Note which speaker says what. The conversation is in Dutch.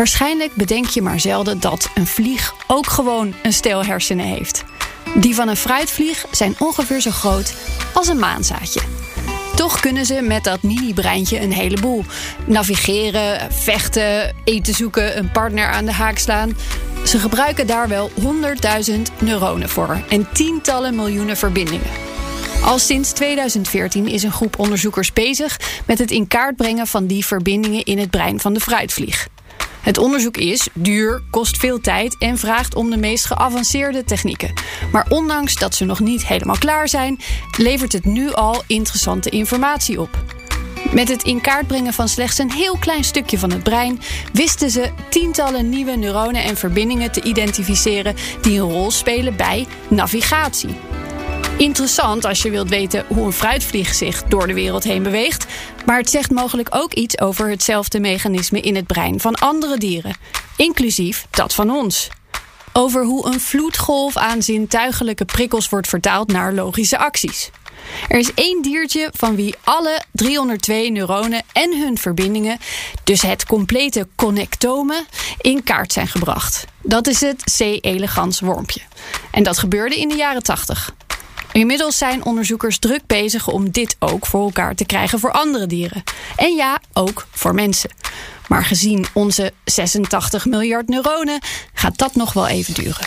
Speaker 1: Waarschijnlijk bedenk je maar zelden dat een vlieg ook gewoon een stel hersenen heeft. Die van een fruitvlieg zijn ongeveer zo groot als een maanzaadje. Toch kunnen ze met dat mini-breintje een heleboel. Navigeren, vechten, eten zoeken, een partner aan de haak slaan. Ze gebruiken daar wel 100.000 neuronen voor en tientallen miljoenen verbindingen. Al sinds 2014 is een groep onderzoekers bezig met het in kaart brengen van die verbindingen in het brein van de fruitvlieg. Het onderzoek is duur, kost veel tijd en vraagt om de meest geavanceerde technieken. Maar ondanks dat ze nog niet helemaal klaar zijn, levert het nu al interessante informatie op. Met het in kaart brengen van slechts een heel klein stukje van het brein wisten ze tientallen nieuwe neuronen en verbindingen te identificeren die een rol spelen bij navigatie. Interessant als je wilt weten hoe een fruitvlieg zich door de wereld heen beweegt. Maar het zegt mogelijk ook iets over hetzelfde mechanisme in het brein van andere dieren, inclusief dat van ons. Over hoe een vloedgolf aan zintuigelijke prikkels wordt vertaald naar logische acties. Er is één diertje van wie alle 302 neuronen en hun verbindingen, dus het complete connectome, in kaart zijn gebracht. Dat is het C. elegans wormpje. En dat gebeurde in de jaren 80. Inmiddels zijn onderzoekers druk bezig om dit ook voor elkaar te krijgen voor andere dieren. En ja, ook voor mensen. Maar gezien onze 86 miljard neuronen gaat dat nog wel even duren.